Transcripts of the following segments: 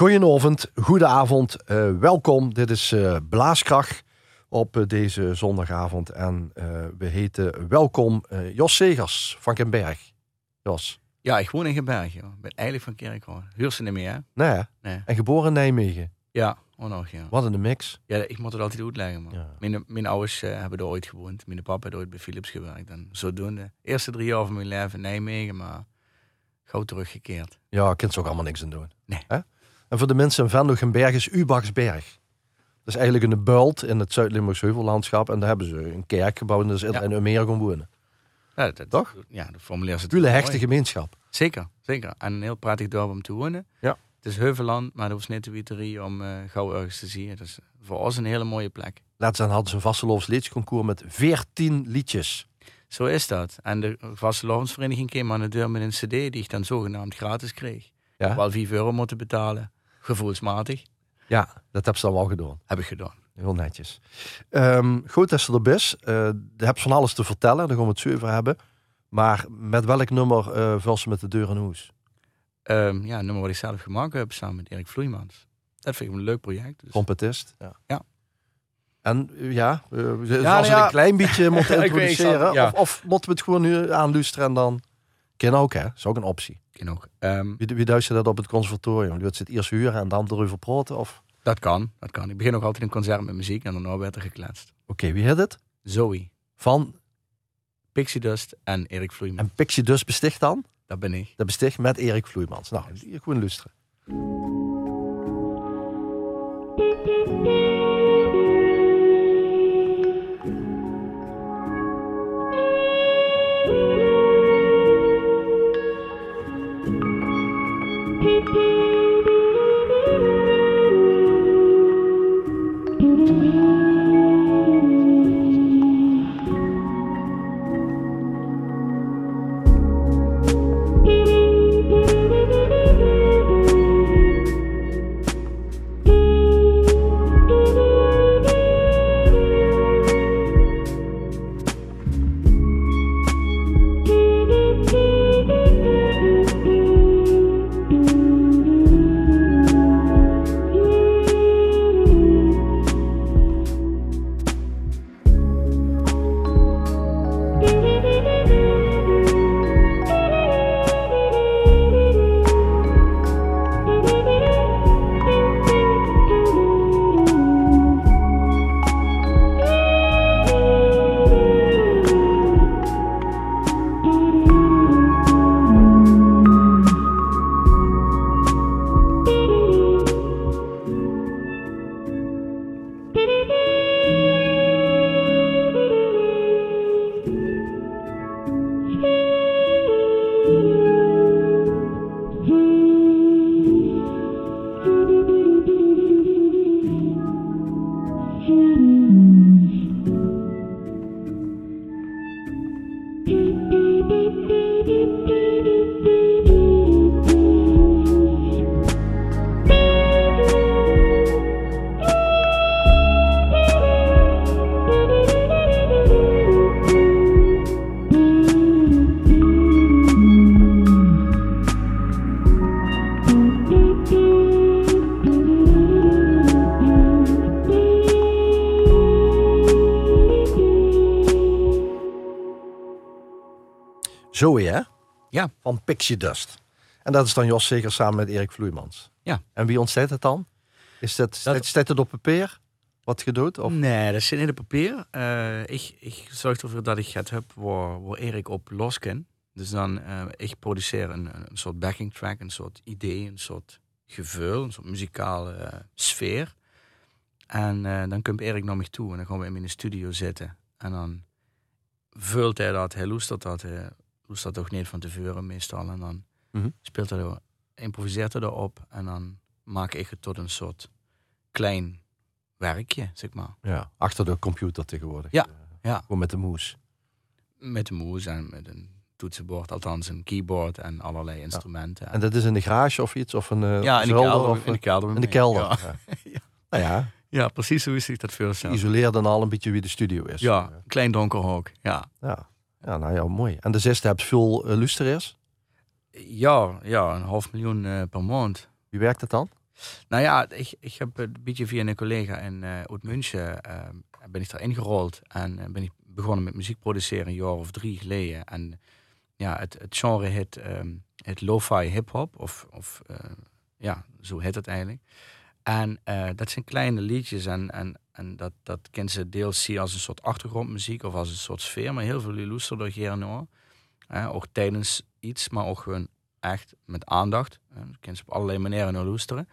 Goedenavond, goedenavond, uh, welkom. Dit is uh, Blaaskracht op uh, deze zondagavond. En we heten welkom Jos Segers van Kenberg. Jos. Ja, ik woon in Kenberg. Ik ben eigenlijk van Kerkrade. Huur ze niet meer, hè? Nee, nee. En geboren in Nijmegen. Ja, ook nog, ja. Wat een mix. Ja, ik moet het altijd uitleggen, man. Ja. Mijn, mijn ouders hebben er ooit gewoond. Mijn papa heeft ooit bij Philips gewerkt. En zodoende. De eerste drie jaar van mijn leven in Nijmegen, maar gauw teruggekeerd. Ja, kind ook allemaal niks aan doen. Nee. En voor de mensen in Venlogenberg is Ubachsberg. Dat is eigenlijk een bult in het Zuid-Limburgs heuvellandschap. En daar hebben ze een kerk gebouwd en daar is ja. meer gaan wonen. Ja, dat, Toch? Ja, de formulier is het. Hele hechte gemeenschap. Zeker, zeker. En een heel prettig dorp om te wonen. Ja. Het is heuvelland, maar er was net de wieterie om uh, gauw ergens te zien. Dus voor ons een hele mooie plek. Laatst hadden ze een Vastelovens liedjesconcours met 14 liedjes. Zo is dat. En de Vastelovensvereniging kwam aan de deur met een cd die ik dan zogenaamd gratis kreeg. Ja? Wel 5 euro moeten betalen gevoelsmatig. Ja, dat heb ze dan wel gedaan. Heb ik gedaan. Heel netjes. Um, goed dat ze er best. Uh, je hebt van alles te vertellen, daar gaan we het zo over hebben. Maar met welk nummer uh, vul ze met de deur in hoes? Um, ja, een nummer wat ik zelf gemaakt heb samen met Erik Vloeimans. Dat vind ik een leuk project. Dus. Competist. Ja. ja. En ja, uh, ja, als nou een klein beetje moeten introduceren. ja. of, of moeten we het gewoon nu aanluisteren en dan... Ken ook hè, is ook een optie nog. Um, wie, wie duist je dat op het conservatorium? Je het eerst huren en dan erover praten? Of? Dat kan, dat kan. Ik begin nog altijd een concert met muziek en dan werd er gekletst. Oké, wie heet het? Zoe. Van? Pixie Dust en Erik Vloeimans. En Pixie Dust besticht dan? Dat ben ik. Dat besticht met Erik Vloeimans. Nou, gewoon luisteren. Zoe, hè? Ja. Van Pixie Dust. En dat is dan Jos zeker samen met Erik Vloeimans. Ja. En wie ontstaat het dan? Is dat, dat... staat het op papier? Wat je doet? Of? Nee, dat zit in het papier. Uh, ik, ik zorg ervoor dat ik het heb waar, waar Erik op losken. Dus dan, uh, ik produceer een, een soort backing track, een soort idee, een soort gevoel, een soort muzikale uh, sfeer. En dan komt Erik naar mij toe en dan gaan we in de studio zitten. En dan vult hij dat, hij loestert dat, hij doet dat toch niet van tevoren meestal. En dan mm -hmm. speelt hij, improviseert hij erop en dan maak ik het tot een soort klein werkje, zeg maar. Ja, achter de computer tegenwoordig. Ja, ja. Gewoon met de moes. Met de moes en met een toetsenbord, althans een keyboard en allerlei instrumenten. Ja. En dat is in de garage of iets? Of een, uh, ja, in de kelder. Of, in de kelder. In de kelder. Ja. ja. Nou ja. Ja, precies hoe is zich dat voorstellen. Isoleer dan al een beetje wie de studio is. Ja, klein donker hoek. Ja. ja. Ja, nou ja, mooi. En de zesde hebt veel uh, luisteraars? Ja, ja, een half miljoen uh, per maand. Wie werkt het dan? Nou ja, ik, ik heb een beetje via een collega in uh, Oud-München uh, ben ik erin gerold en ben ik begonnen met muziek produceren een jaar of drie geleden. En ja, het, het genre heet, um, het lo-fi hip-hop, of, of ja, zo heet het eigenlijk. En dat zijn kleine liedjes en, en, en dat, dat kent ze deels zien als een soort achtergrondmuziek of als een soort sfeer, maar heel veel luisteren door Gerno. ook tijdens iets, maar ook gewoon echt met aandacht. Je ze op allerlei manieren naar luisteren.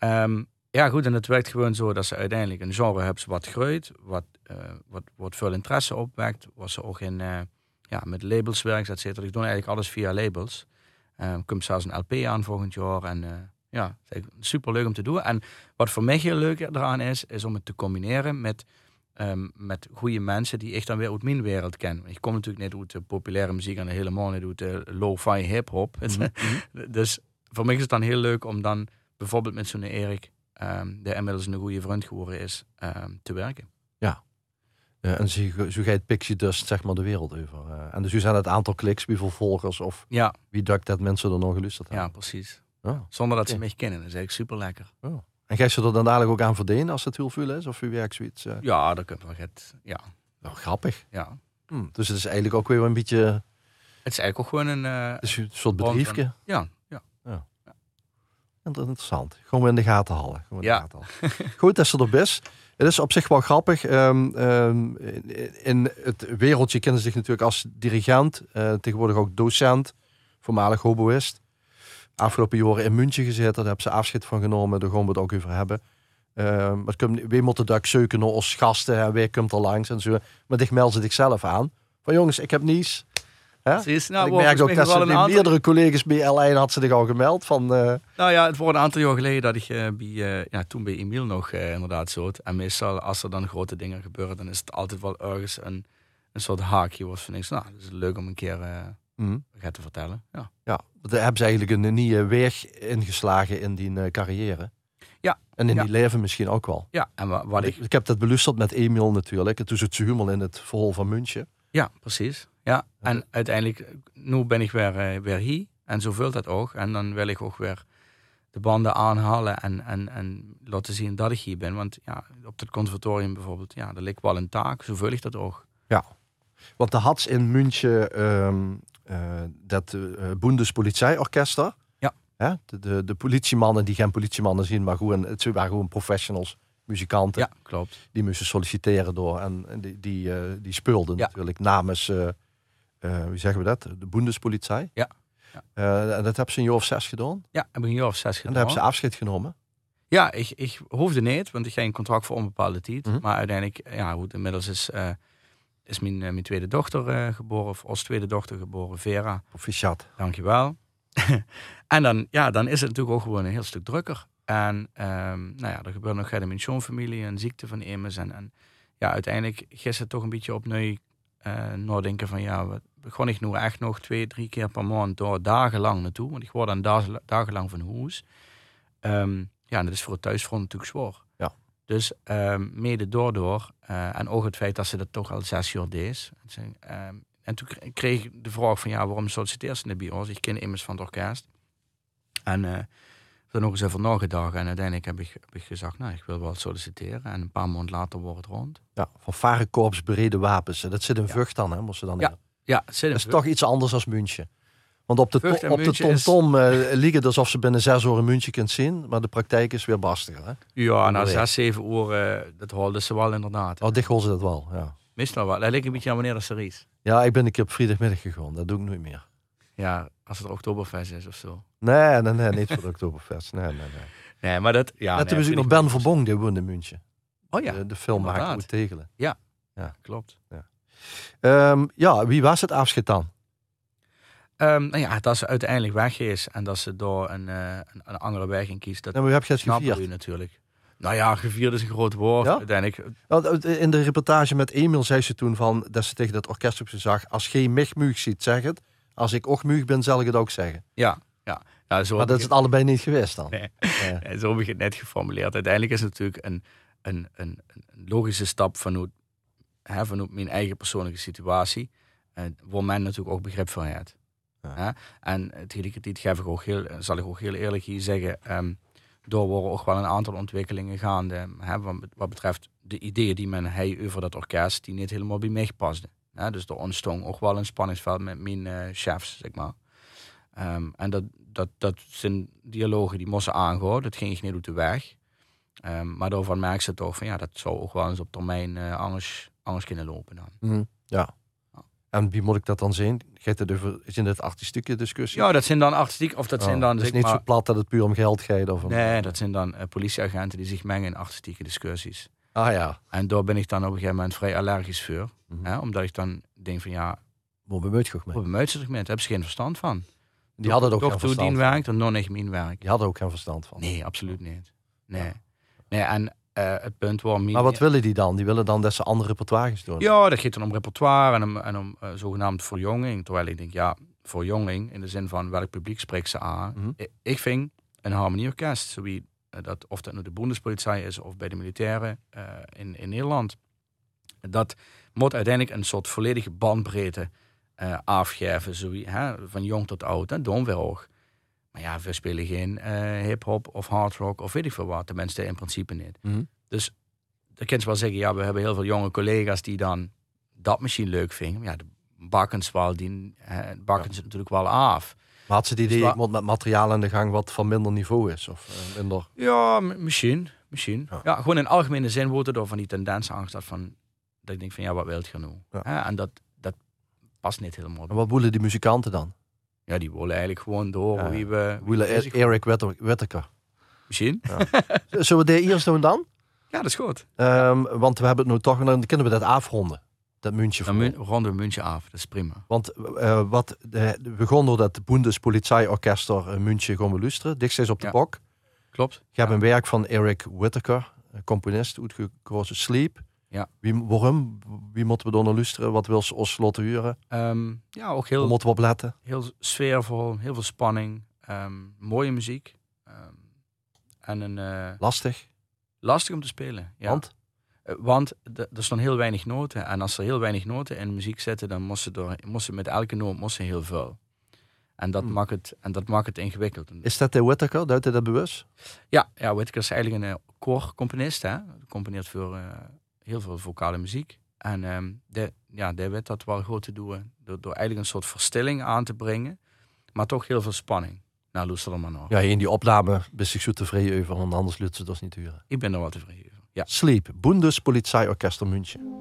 Um, ja, goed, en het werkt gewoon zo dat ze uiteindelijk een genre hebben wat groeit, wat, uh, wat, wat veel interesse opwekt, wat ze ook in, uh, ja, met labels werkt, et cetera. Ik doe eigenlijk alles via labels. Um, komt zelfs een LP aan volgend jaar en uh, ja, super leuk om te doen. En wat voor mij heel leuk eraan is, is om het te combineren met Um, met goede mensen die echt dan weer uit mijn wereld kennen. Ik kom natuurlijk net uit de populaire muziek en helemaal niet uit de lo-fi hip-hop. Mhm, mhm. dus voor mij is het dan heel leuk om dan bijvoorbeeld met zo'n Erik, um, die inmiddels een goede vriend geworden is, um, te werken. Ja. Uh, en zo, zo ga je het Pixie Dust zeg maar de wereld over. Uh, en dus u zijn het aantal kliks, hoeveel volgers of ja. wie dukt dat mensen er nog geluisterd hebben. Ja, precies. Oh. Zonder dat ze mij kennen. Dat is eigenlijk super lekker. Oh. En ga je ze er dan dadelijk ook aan verdienen als het heel veel is? Of u werkt zoiets? Uh... Ja, dat kunt wel het. Ja. Nou, grappig. Ja. Hm, dus het is eigenlijk ook weer een beetje... Het is eigenlijk ook gewoon een... Uh, het is een soort bedrijfje. Ja, ja. ja. ja. Interessant. Gewoon weer in de gaten halen. Gewoon ja. Gaten halen. Goed, dat ze er best. Het is op zich wel grappig. Um, um, in het wereldje kennen ze zich natuurlijk als dirigent. Uh, tegenwoordig ook docent. Voormalig hoboïst afgelopen jaren in München gezeten. Daar hebben ze afscheid van genomen. Daar gaan we het ook over hebben. Uh, maar wij moeten dat zoeken als gasten. En wij komt er langs en zo. Maar die melden zichzelf aan. Van jongens, ik heb niets. Precies. Nou, ik merk ook dat ze aantal... meerdere collega's bij L1 had ze zich al gemeld. Van, uh... Nou ja, het was een aantal jaar geleden dat ik uh, bij, uh, ja, toen bij Emiel nog inderdaad zo. En meestal als er dan grote dingen gebeuren, dan is het altijd wel ergens een, een soort haakje. Was van niks. Nou, het is leuk om een keer mm. gaat te vertellen. Ja. ja, daar hebben ze eigenlijk een nieuwe weg ingeslagen in die uh, carrière. Ja. En in ja. die leven misschien ook wel. Ja, en wat, wat ik... ik... heb dat belusterd met Emil natuurlijk. toen zit ze helemaal in het verhol van München. Ja, precies. Ja, en uiteindelijk, nu ben ik weer, uh, weer hier. En zo vult dat ook. En dan wil ik ook weer de banden aanhalen en, en, en laten zien dat ik hier ben. Want ja, op het conservatorium bijvoorbeeld, ja, daar ligt wel een taak. Zo vul ik dat ook. Ja, want de had in München um, uh, dat uh, Bundespolizeiorchester. Ja. Hè? De, de, de, politiemannen die geen politiemannen zien, maar gewoon, het waren gewoon professionals, muzikanten. Ja, klopt. Die moesten solliciteren door en die, die, uh, die speelden ja. natuurlijk namens, wie zeggen we dat, de Bundespolizei. Ja. ja. en dat hebben ze een jaar of zes gedaan. Ja, heb ik een jaar of zes gedaan. En daar hebben ze afscheid genomen. Ja, ik, ik hoefde niet, want ik ging een contract voor onbepaalde tijd. Mm -hmm. Maar uiteindelijk, ja, goed, inmiddels is is mijn, mijn tweede dochter uh, geboren, of als tweede dochter geboren, Vera. Proficiat. Dankjewel. en dan, ja, dan is het natuurlijk ook gewoon een heel stuk drukker. En um, nou ja, er gebeurt nog in mijn schoonfamilie, een ziekte van Emes. En, en ja, uiteindelijk gisteren toch een beetje opnieuw uh, nadenken van ja, we begon ik nu echt nog twee, drie keer per maand door dagenlang naartoe. Want ik word dan dagen, dagenlang van huis. Um, ja, en dat is voor het thuisfront natuurlijk zwaar. Dus um, mede daardoor, uh, en ook het feit dat ze dat toch al zes jaar deed. Um, en toen kreeg ik de vraag van, ja, waarom solliciteer ze bij ons? Ik ken immers van het orkest. En uh, er nog eens even nagedacht. En uiteindelijk heb ik, heb ik gezegd, nou, ik wil wel solliciteren. En een paar maanden later wordt het rond. Ja, van Varenkorps bereden wapens. Dat zit in ja. Vught dan, hè? Moest ze dan ja, ja zit dat is toch iets anders dan München. Want op de, to op de TomTom -tom, uh, liegen alsof ze binnen zes uur een muntje kunt zien. Maar de praktijk is weer bastiger. Hè? Ja, na zes, zeven uur, uh, dat holden ze wel inderdaad. Oh, dicht ze dat wel, ja. Meestal wel. Dat lijkt een beetje aan wanneer dat er is. Ja, ik ben een keer op vrijdagmiddag gegaan. Dat doe ik nooit meer. Ja, als het Oktoberfest is of zo. Nee, nee, nee, niet voor de Oktoberfest. Nee, nee, nee. Nee, maar dat... Ja, Net nee, toen nog Ben Verbong, die woonde in München. Oh ja. De, de filmmaker uit Tegelen. Ja. ja, klopt. Ja. Um, ja, wie was het afscheid dan? Um, nou ja, dat ze uiteindelijk weg is en dat ze door een, uh, een, een andere weg in kiest. Dat maar heb je het u natuurlijk. Nou ja, gevierd is een groot woord. Ja? Uiteindelijk. In de reportage met Emil zei ze toen van dat ze tegen dat orkest op zag: als geen mich muug ziet, zeg het. Als ik ook muug ben, zal ik het ook zeggen. Ja, ja. ja zo maar dat is het allebei niet geweest dan. Nee. Zo heb ik het net geformuleerd. Uiteindelijk is het natuurlijk een, een, een, een logische stap vanuit, hè, vanuit mijn eigen persoonlijke situatie. Uh, waar men natuurlijk ook begrip voor heeft. En tegelijkertijd geef ik ook heel, zal ik ook heel eerlijk hier zeggen. Um, door worden ook wel een aantal ontwikkelingen gaande. Hè, wat, betreft de ideeën die men hij over dat orkest, die niet helemaal bij mij pasten. Dus er ontstond ook wel een spanningsveld met mijn eh, chefs, zeg maar. Ehm, en dat, dat, dat zijn dialogen die moesten aangaan. Dat ging niet uit de weg. Um, maar daarvan merk ze toch van ja, dat zou ook wel eens op termijn anders, anders kunnen lopen dan. Mhm, ja. En wie moet ik dat dan zien? Gaat het over, is in het artistieke discussie? Ja, dat zijn dan artistiek, of dat Oh, zijn dan... Het is niet maar, zo plat dat het puur om geld gaat? Of Nee, dat zijn dan eh, politieagenten die zich mengen in artistieke discussies. Ah ja. En daar ben ik dan op een gegeven moment vrij allergisch voor. Mhm. Hè? Omdat ik dan denk van ja, Moet we muitje mee. op een muitsigement hebben ze geen verstand van. Die hadden er ook Toch geen verstand van. werkt en nog niet mijn werk. Die hadden ook geen verstand van. Nee, absoluut niet. Nee. Nee, en eh, het punt waar... mijn- Maar wat willen die dan? Die willen dan dat ze andere repertoires doen. Ja, dat gaat dan om repertoire en om, en om eh, zogenaamd verjonging. Terwijl ik denk, ja, verjonging in de zin van welk publiek spreekt ze aan. Mhm. Ik vind een harmonieorkest, eh, dat, of dat nu de Bundespolizei is of bij de militairen in, in Nederland, dat moet uiteindelijk een soort volledige bandbreedte afgeven, hè, van jong tot oud. Doen we. Maar ja, we spelen geen eh, hip-hop of hard rock of weet ik veel wat. Tenminste, in principe niet. Mhm. Dus dan kun je wel zeggen, ja, we hebben heel veel jonge collega's die dan dat misschien leuk vinden. Maar ja, de bakkens wel, die eh, bakken ze natuurlijk wel af. Maar had ze die Dus idee, moet met materiaal aan de gang wat van minder niveau is? Of eh, minder... Ja, misschien. misschien. Ja. Ja. gewoon in algemene zin wordt er door van die tendens aangestaat van dat ik denk van ja, wat wilt je nou? Ja. En dat, dat past niet helemaal. En wat willen die muzikanten dan? Ja, die willen eigenlijk gewoon door Ja. wie we... wie Willen we bezig- Eric Witter- Whittaker. Misschien. Zullen we die eerst doen dan? Ja, dat is goed. Ehm, want we hebben het nu toch, dan kunnen we dat afronden. Dat muntje. Dan mun- ronden we München af. Dat is prima. Want eh, wat de, we begonnen door dat Bundespolizeiorchester uh, München gaan we luisteren. Dichtstens op de Ja. bok. Klopt. Je hebt een werk van Eric Whittaker, componist, uitgekozen Sleep. Ja. Wie, waarom? Wie moeten we dan naar luisteren? Wat wil ze ons laten huren? Ehm, ja, ook heel, moeten we op letten? heel sfeervol, heel veel spanning, ehm, mooie muziek. ehm, en een, eh, Lastig? lastig om te spelen. Ja. Want? Eh, Want er staan heel weinig noten. En als er heel weinig noten in muziek zitten, dan moesten door, moesten met elke noot moesten heel veel. En dat, Hmm. maakt het, en dat maakt het ingewikkeld. Is dat de Whittaker? Duidt hij dat bewust? Ja, ja Whittaker is eigenlijk een uh, koorcomponist. Hè? Hij componeert voor eh, heel veel vocale muziek. En ehm die, ja, die weet dat wel goed te doen. Door, door eigenlijk een soort verstilling aan te brengen. Maar toch heel veel spanning. Nou, luister er maar nog. Ja, in die opname ben ik zo tevreden over, want anders lukt ze dat niet huren. Ik ben er wel tevreden over. Ja. Sleep, Bundespolizeiorchester München.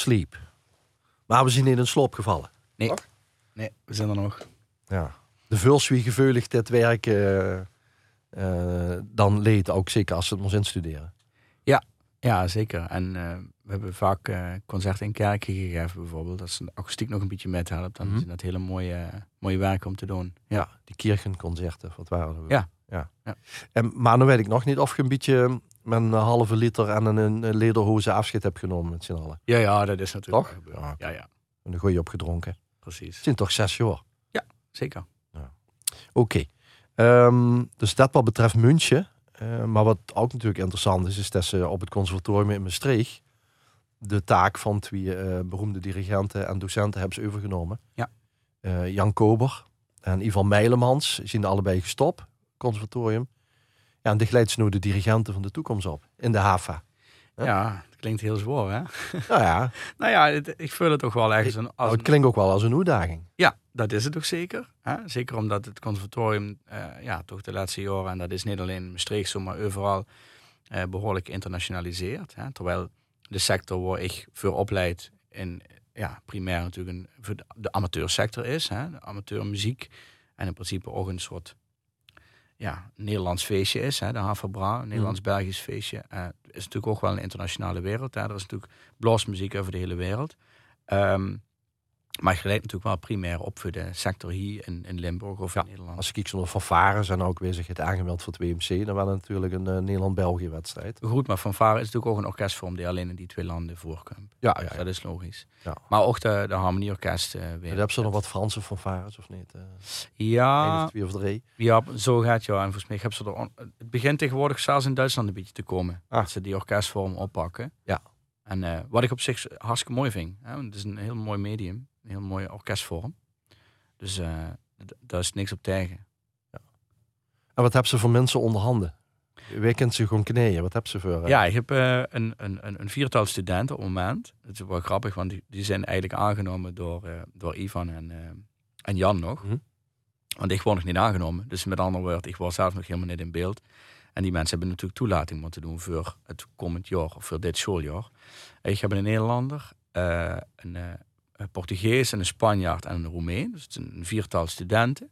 Sleep. Maar we zien in een sloop gevallen. Nee. Toch? Nee, we zijn er nog. Ja. De vuls wie geveulig dit werk eh, eh, dan leed, ook zeker als ze het moest instuderen. Ja, zeker. En eh, we hebben vaak eh, concerten in kerken gegeven bijvoorbeeld. Als de akoestiek nog een beetje methelpt, dan Mhm. is dat hele mooie, mooie werk om te doen. Ja. Die kirchenconcerten, wat waren er? Ja. ja. Ja. En, maar dan weet ik nog niet of je een beetje met een halve liter en een, een lederhoze afscheid hebt genomen met z'n allen. Ja, ja, dat is natuurlijk Toch? gebeurd. Ja. Ja, ja, En dan gooi je opgedronken. Het precies. zijn toch zes jaar? Zeker. Oké. Ehm, dus dat wat betreft München. Eh, maar wat ook natuurlijk interessant is, is dat ze op het conservatorium in Maastricht de taak van twee eh, beroemde dirigenten en docenten hebben ze overgenomen. Ja. Eh, Jan Kober en Ivan Meilemans zijn allebei gestopt, conservatorium. Ja, en ze nu de dirigenten van de toekomst op in de HAVA. Ja. Ja, dat klinkt heel zwaar, hè? Nou ja, Nou ja, het- ik vul het toch wel ergens een, als nou, het klinkt ook wel als een uitdaging. Ja, dat is het toch zeker. Hè? Zeker omdat het conservatorium eh, ja, toch de laatste jaren, en dat is niet alleen in Maastricht zo, maar overal eh, behoorlijk internationaliseert. Hè? Terwijl de sector waar ik voor opleid in ja, primair natuurlijk een, voor de amateursector is. Hè? De amateurmuziek. En in principe ook een soort ja, Nederlands feestje is. Hè? De Havabra, een Nederlands-Belgisch feestje. Eh, is natuurlijk ook wel een internationale wereld. Hè? Er is natuurlijk blasmuziek over de hele wereld. Ehm, maar je leidt natuurlijk wel primair op voor de sector hier in, in Limburg of in Nederland. Als ik kijk naar fanfares en ook weer zich het aangemeld voor het WMC, dan het natuurlijk een eh, Nederland-België wedstrijd. Goed, maar fanfare is natuurlijk ook een orkestvorm die alleen in die twee landen voorkomt. Ja, Dus ja, ja. dat is logisch. Ja. Maar ook de, de harmonieorkest eh weer. Heb ze nog wat Franse fanfares of niet? Één Ja, of twee of drie. ja, zo gaat ja. En volgens mij heb ze er on- het begint tegenwoordig zelfs in Duitsland een beetje te komen. Ah. Dat ze die orkestvorm oppakken. Ja. En wat ik op zich hartstikke mooi vind. Hè? want Het is een heel mooi medium. Een heel mooie orkestvorm. Dus eh, daar is niks op tegen. En wat hebben ze voor mensen onder handen? Wij kent ze gewoon knieën. Wat hebben ze voor? eh? Ja, ik heb eh, een, een, een, viertal studenten op het moment. Dat is wel grappig, want die, die zijn eigenlijk aangenomen door, door Ivan en, en Jan nog. Mhm. Want ik word nog niet aangenomen. Dus met andere woorden, ik was zelf nog helemaal niet in beeld. En die mensen hebben natuurlijk toelating moeten doen voor het komend jaar of voor dit schooljaar. Ik heb een Nederlander, een Portugees, en een Spanjaard en een Roemeen. Dus het is een viertal studenten.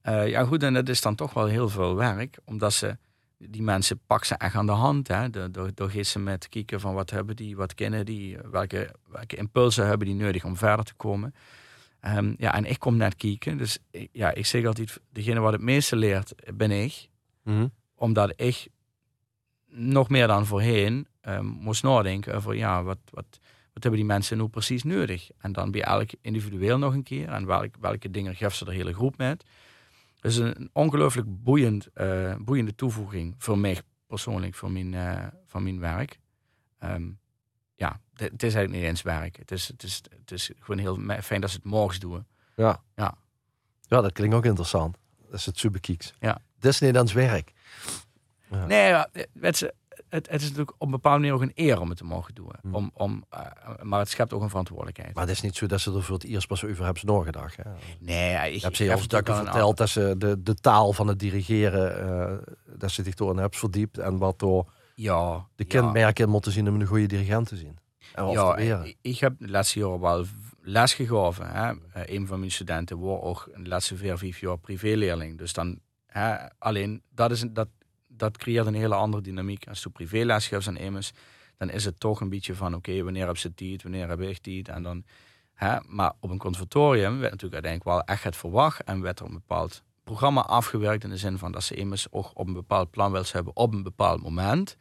Eh, ja goed, en dat is dan toch wel heel veel werk, omdat ze die mensen pakken ze echt aan de hand. Hè? Door, door, ze met kijken van wat hebben die, wat kennen die, welke, welke impulsen hebben die nodig om verder te komen. Ehm, ja, en ik kom net kijken. Dus ik- ja, ik zeg altijd, degene wat het meeste leert, ben ik. Mhm. Omdat ik nog meer dan voorheen ehm, moest nadenken over, ja, wat, wat, wat hebben die mensen nu precies nodig? En dan bij elk individueel nog een keer. En welk, welke dingen geeft ze de hele groep met? Dus een ongelooflijk boeiend, eh, boeiende toevoeging voor mij persoonlijk, voor mijn, eh, van mijn werk. Ehm, ja, het is eigenlijk niet eens werk. Het is, het is, het is gewoon heel fijn dat ze het morgens doen. Ja. Ja. Ja, dat klinkt ook interessant. Dat is het superkieks. Ja. Dat is Nederlands werk. Ja. Nee, ja, het, is- het, het is natuurlijk op een bepaalde manier ook een eer om het te mogen doen. Hmm. Om, om, eh, maar het schept ook een verantwoordelijkheid. Maar het is niet zo dat ze er voor het eerst pas over hebben. Hè? nee, ik, heb ze heel stukken een verteld dat ze de, de taal van het dirigeren, eh, dat ze zich door hebben verdiept. En wat door Ja, de ja. kenmerken moeten zien om een goede dirigent te zien. En Ja, te ik, ik heb de laatste jaren wel les gegeven. Hè. Eh, Een van mijn studenten was ook de laatste vier, vijf jaar privéleerling. Dus dan, hè, alleen dat, is, een- dat, dat creëert een hele andere dynamiek. Als je privéles geeft aan immers, dan is het toch een beetje van: oké, wanneer hebben ze tijd, wanneer heb ik tijd? En dan, hè, maar op een conservatorium werd natuurlijk uiteindelijk wel echt het verwacht en werd er een bepaald programma afgewerkt in de zin van dat ze immers ook op een bepaald plan willen hebben op een bepaald moment.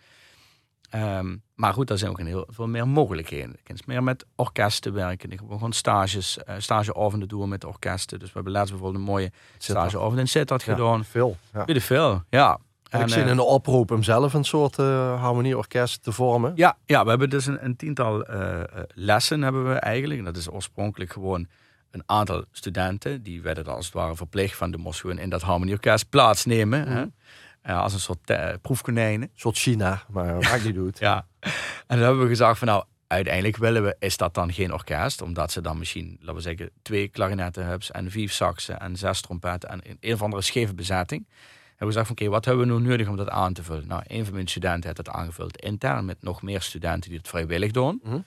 Ehm, maar goed, daar zijn ook een heel veel meer mogelijkheden. Je kunt meer met orkesten werken. Ik heb gewoon stages, eh stageavonden doen met orkesten. Dus we hebben laatst bijvoorbeeld een mooie stageavond in Sittard Ja, gedaan. Veel. Ja. Weet je veel, ja. Ik eh, in de oproep om zelf een soort eh, harmonieorkest te vormen. ja, ja, we hebben dus een, een tiental eh, lessen hebben we eigenlijk. En dat is oorspronkelijk gewoon een aantal studenten. Die werden als het ware verplicht van de gewoon in dat harmonieorkest plaatsnemen. hè. Eh, als een soort proefkonijnen. Een soort China, maar maakt niet uit. Ja. En dan hebben we gezegd van nou, uiteindelijk willen we, is dat dan geen orkest. Omdat ze dan misschien, laten we zeggen, twee klarinetten hebben en vijf saxen en zes trompetten en een, een of andere scheve bezetting. En we gezegd van oké, wat hebben we nu nodig om dat aan te vullen? Nou, een van mijn studenten heeft het aangevuld intern met nog meer studenten die het vrijwillig doen. Mhm.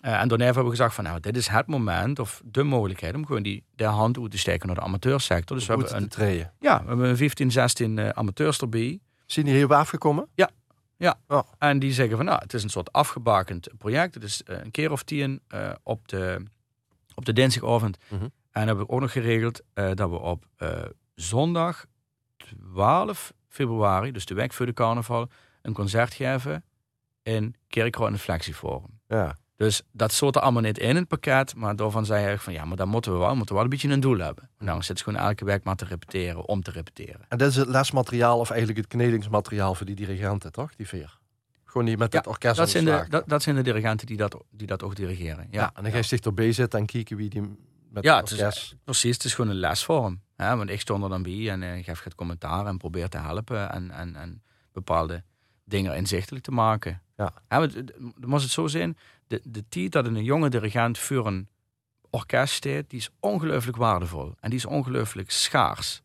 Eh, en daarna hebben we gezegd van nou, dit is het moment of de mogelijkheid om gewoon die de hand uit te steken naar de amateursector. Dus we hebben, een, ja, we hebben een 15, 16 eh, amateurs erbij. Zijn die hier afgekomen? En die zeggen van nou, het is een soort afgebakend project. Het is eh, een keer of tien eh, op, de, op de dinsdagavond. Mhm. En hebben we ook nog geregeld dat we op zondag 12 februari, dus de week voor de carnaval, een concert geven in Kerkrood en het Flexieforum. Ja. Dus dat er allemaal niet in het pakket, maar daarvan zei hij van ja, maar dan moeten we wel, moeten we wel een beetje een doel hebben. Nou, dan zit ze gewoon elke week maar te repeteren, om te repeteren. En dit is het lesmateriaal of eigenlijk het knedingsmateriaal voor die dirigenten, toch? Die veer. Gewoon die met Ja, het orkest Dat zijn, de dat, dat zijn de dirigenten die dat, die dat ook dirigeren. Ja, Ja, en dan ga je zich erbij zitten en kijken wie die met Ja, het het orkest... is, precies, het is gewoon een lesvorm. Hè? Want ik stond er dan bij en ik geef het commentaar en probeer te helpen en, en, en bepaalde dingen inzichtelijk te maken. Ja. Hè, want, eh, dan moest het zo zijn, de, de tijd dat een jonge dirigent voor een orkest staat, die is ongelooflijk waardevol. En die is ongelooflijk schaars.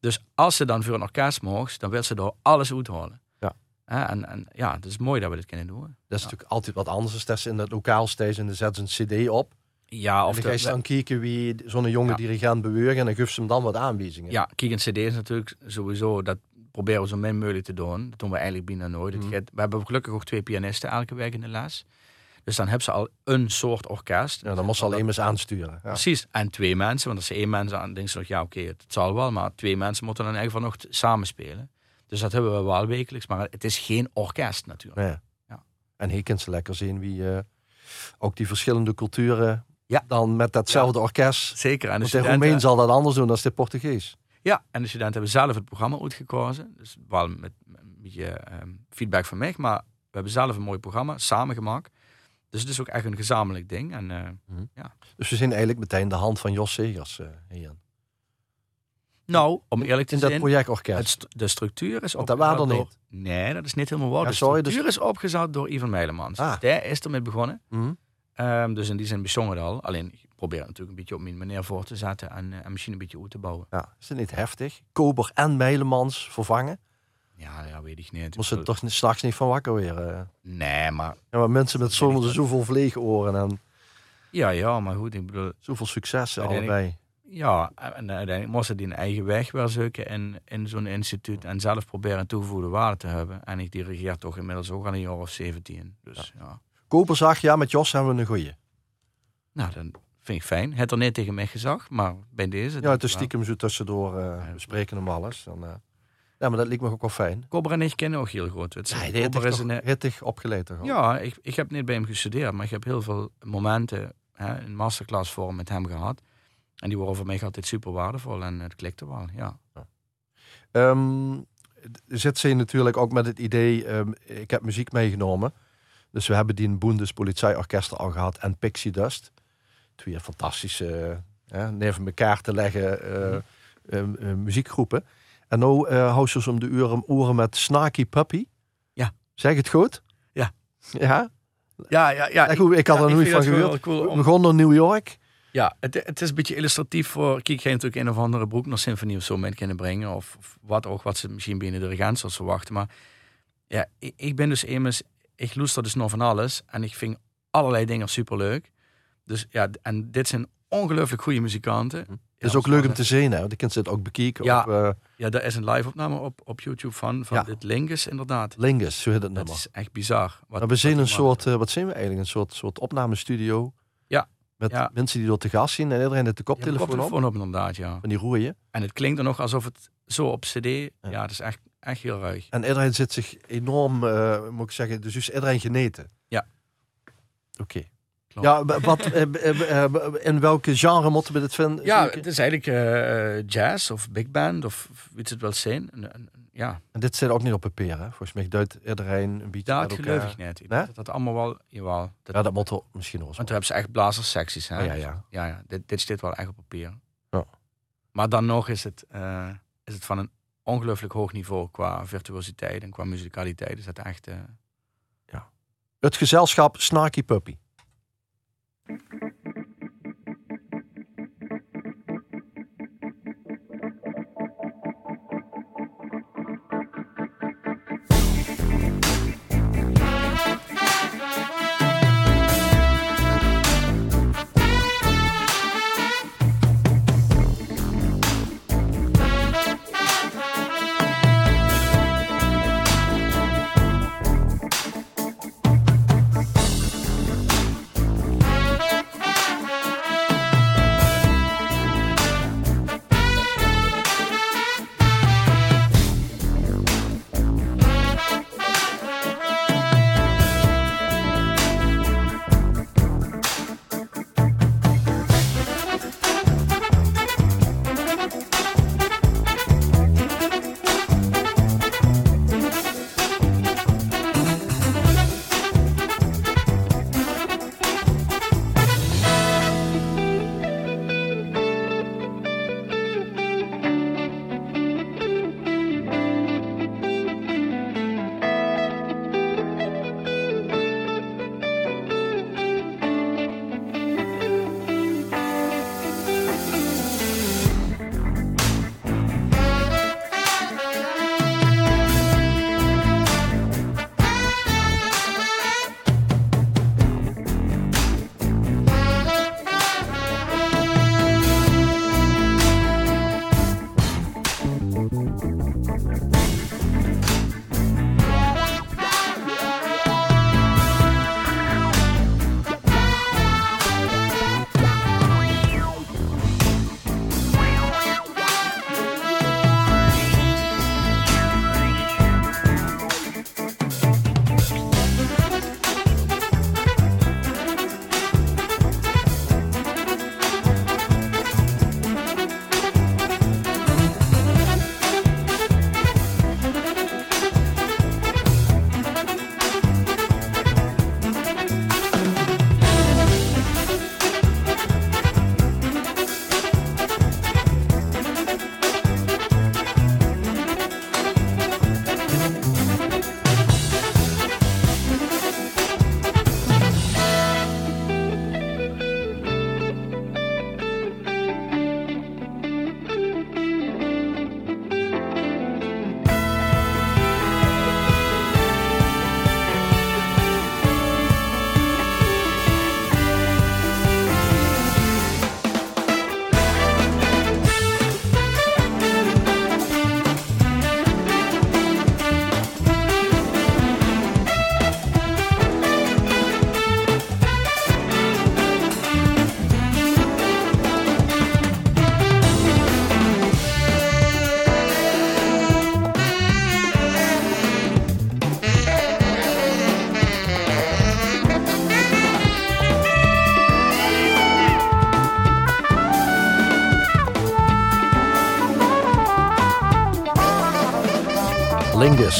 Dus als ze dan voor een orkest mogen, dan wil ze er alles uithalen. Ja. Hè, en, en ja, het is mooi dat we dit kunnen doen. Dat is natuurlijk altijd wat anders. Dus dat is in het lokaal steeds en dan zetten ze een cd op. Ja, Of of dan ga je dan kijken wie zo'n jonge Ja. dirigent beweegt en dan geeft ze hem dan wat aanwijzingen. Ja, kijk, een CD is natuurlijk sowieso, dat proberen we zo min mogelijk te doen. Dat doen we eigenlijk bijna nooit. Mhm. gaat- we hebben gelukkig ook twee pianisten elke week in de les. Dus dan hebben ze al een soort orkest. Ja, dan moest ze alleen eens aansturen. Ja. Precies. En twee mensen, want als ze één mens aan, denken ze nog, ja oké, het zal wel. Maar twee mensen moeten dan nog t- samenspelen. Dus dat hebben we wel wekelijks. Maar het is geen orkest natuurlijk. Ja. Ja. En hier kunt ze lekker zien wie eh, ook die verschillende culturen Ja. dan met datzelfde orkest. Zeker. En de studenten, Roemeen zal dat anders doen dan de Portugees. ja, en de studenten hebben zelf het programma uitgekozen. Dus wel met een beetje ehm, feedback van mij. Maar we hebben zelf een mooi programma samengemaakt. Dus het is ook echt een gezamenlijk ding. En eh, Dus we zijn eigenlijk meteen de hand van Jos Segers eh hier. nou, om eerlijk te In dat zijn, projectorkest. st- de structuur is Want dat opgezet waren er door- Nee, dat is niet helemaal waar. Ja, de dus- structuur is opgezet door Ivan Meilemans. Ah. Daar is ermee begonnen. Mhm. Ehm, dus in die zin bezongen het al. Alleen, ik probeer het natuurlijk een beetje op mijn manier voor te zetten en, en misschien een beetje uit te bouwen. Ja, is het niet heftig? Kober en Meilemans vervangen? Ja, ja weet ik niet. Moest ze toch straks niet van wakker weer? eh? Nee, maar Ja, maar mensen met zoveel, zoveel vleegoren en ja, ja, maar goed, ik bedoel, zoveel succes Uiteindelijk- allebei. ja, en uiteindelijk moesten die een eigen weg weer zoeken in, in zo'n instituut en zelf proberen toegevoegde waarde te hebben. En ik dirigeer toch inmiddels ook al een jaar of 17. Dus ja. Koper zag, ja, met Jos hebben we een goeie. Nou, dan vind ik fijn. Het er niet tegen mij gezegd, maar bij deze. Ja, het is stiekem zo tussendoor eh Ja. bespreken hem alles. Dan, eh, ja, maar dat liep me ook wel fijn. Cobra en ik kennen ook heel goed. Het Nee, Cobra is een, eh, opgeleid toch? ja, ik, ik heb niet bij hem gestudeerd, maar ik heb heel veel momenten hè, in masterclass vorm met hem gehad. En die waren voor mij altijd super waardevol en het klikte wel, ja. Ehm, zit ze natuurlijk ook met het idee, ehm, ik heb muziek meegenomen. Dus we hebben die een Bundespolizeiorkester al gehad en Pixie Dust. Twee fantastische, eh, neven elkaar te leggen ehm, eh, muziekgroepen. En nu eh hou ze om de uren, oren met Snarky Puppy. Ja. Zeg het goed? Ja. Ja? Ja, ja, ja. Goed, ik had er nooit van gehoord. Cool We om- begonnen in New York. Ja, het, het is een beetje illustratief voor. Kijk, ga je natuurlijk een of andere broek naar symfonie of zo mee kunnen brengen. Of, of wat ook, wat ze misschien binnen de regent zoals verwachten. Maar ja, ik, ik ben dus immers. Ik luister dus nog van alles. En ik vind allerlei dingen superleuk. Dus ja, en dit zijn ongelooflijk goede muzikanten. Het Ja, is ook leuk om te zien, hè? want kunt het ook bekijken Ja. op eh, Ja, daar is een live opname op, op YouTube van. Van Ja. dit Lingus, inderdaad. Lingus, zo heet het Dat nummer. is echt bizar. Wat, we wat een soort, eh, wat zijn we eigenlijk? Een soort, soort opnamestudio. Ja. Met Ja. mensen die door te gast zien en iedereen heeft de koptelefoon op. koptelefoon op, inderdaad, ja. En die roeien. En het klinkt dan nog alsof het zo op cd... Ja, het is echt, echt heel ruig. En iedereen zit zich enorm, eh, moet ik zeggen, dus is iedereen geneten. Ja. Oké. Ja, wat, eh, eh, in welke genre moeten we dit vinden? Ja, het is eigenlijk jazz of big band of weet het wel zijn. Ja, En dit zit ook niet op papier, hè? Volgens mij duidt iedereen een beetje dat geloof ik niet. Ik Nee? denk dat dat allemaal wel, jawel. Dat, Ja, dat moet er misschien eens. want toen hebben ze echt blazerssecties. Hè? Oh, ja, ja. ja, ja, dit, dit staat wel echt op papier. Ja. Maar dan nog is het, is het van een ongelooflijk hoog niveau qua virtuositeit en qua muzikaliteit. Is dat echt... eh, Het gezelschap Snarky Puppy.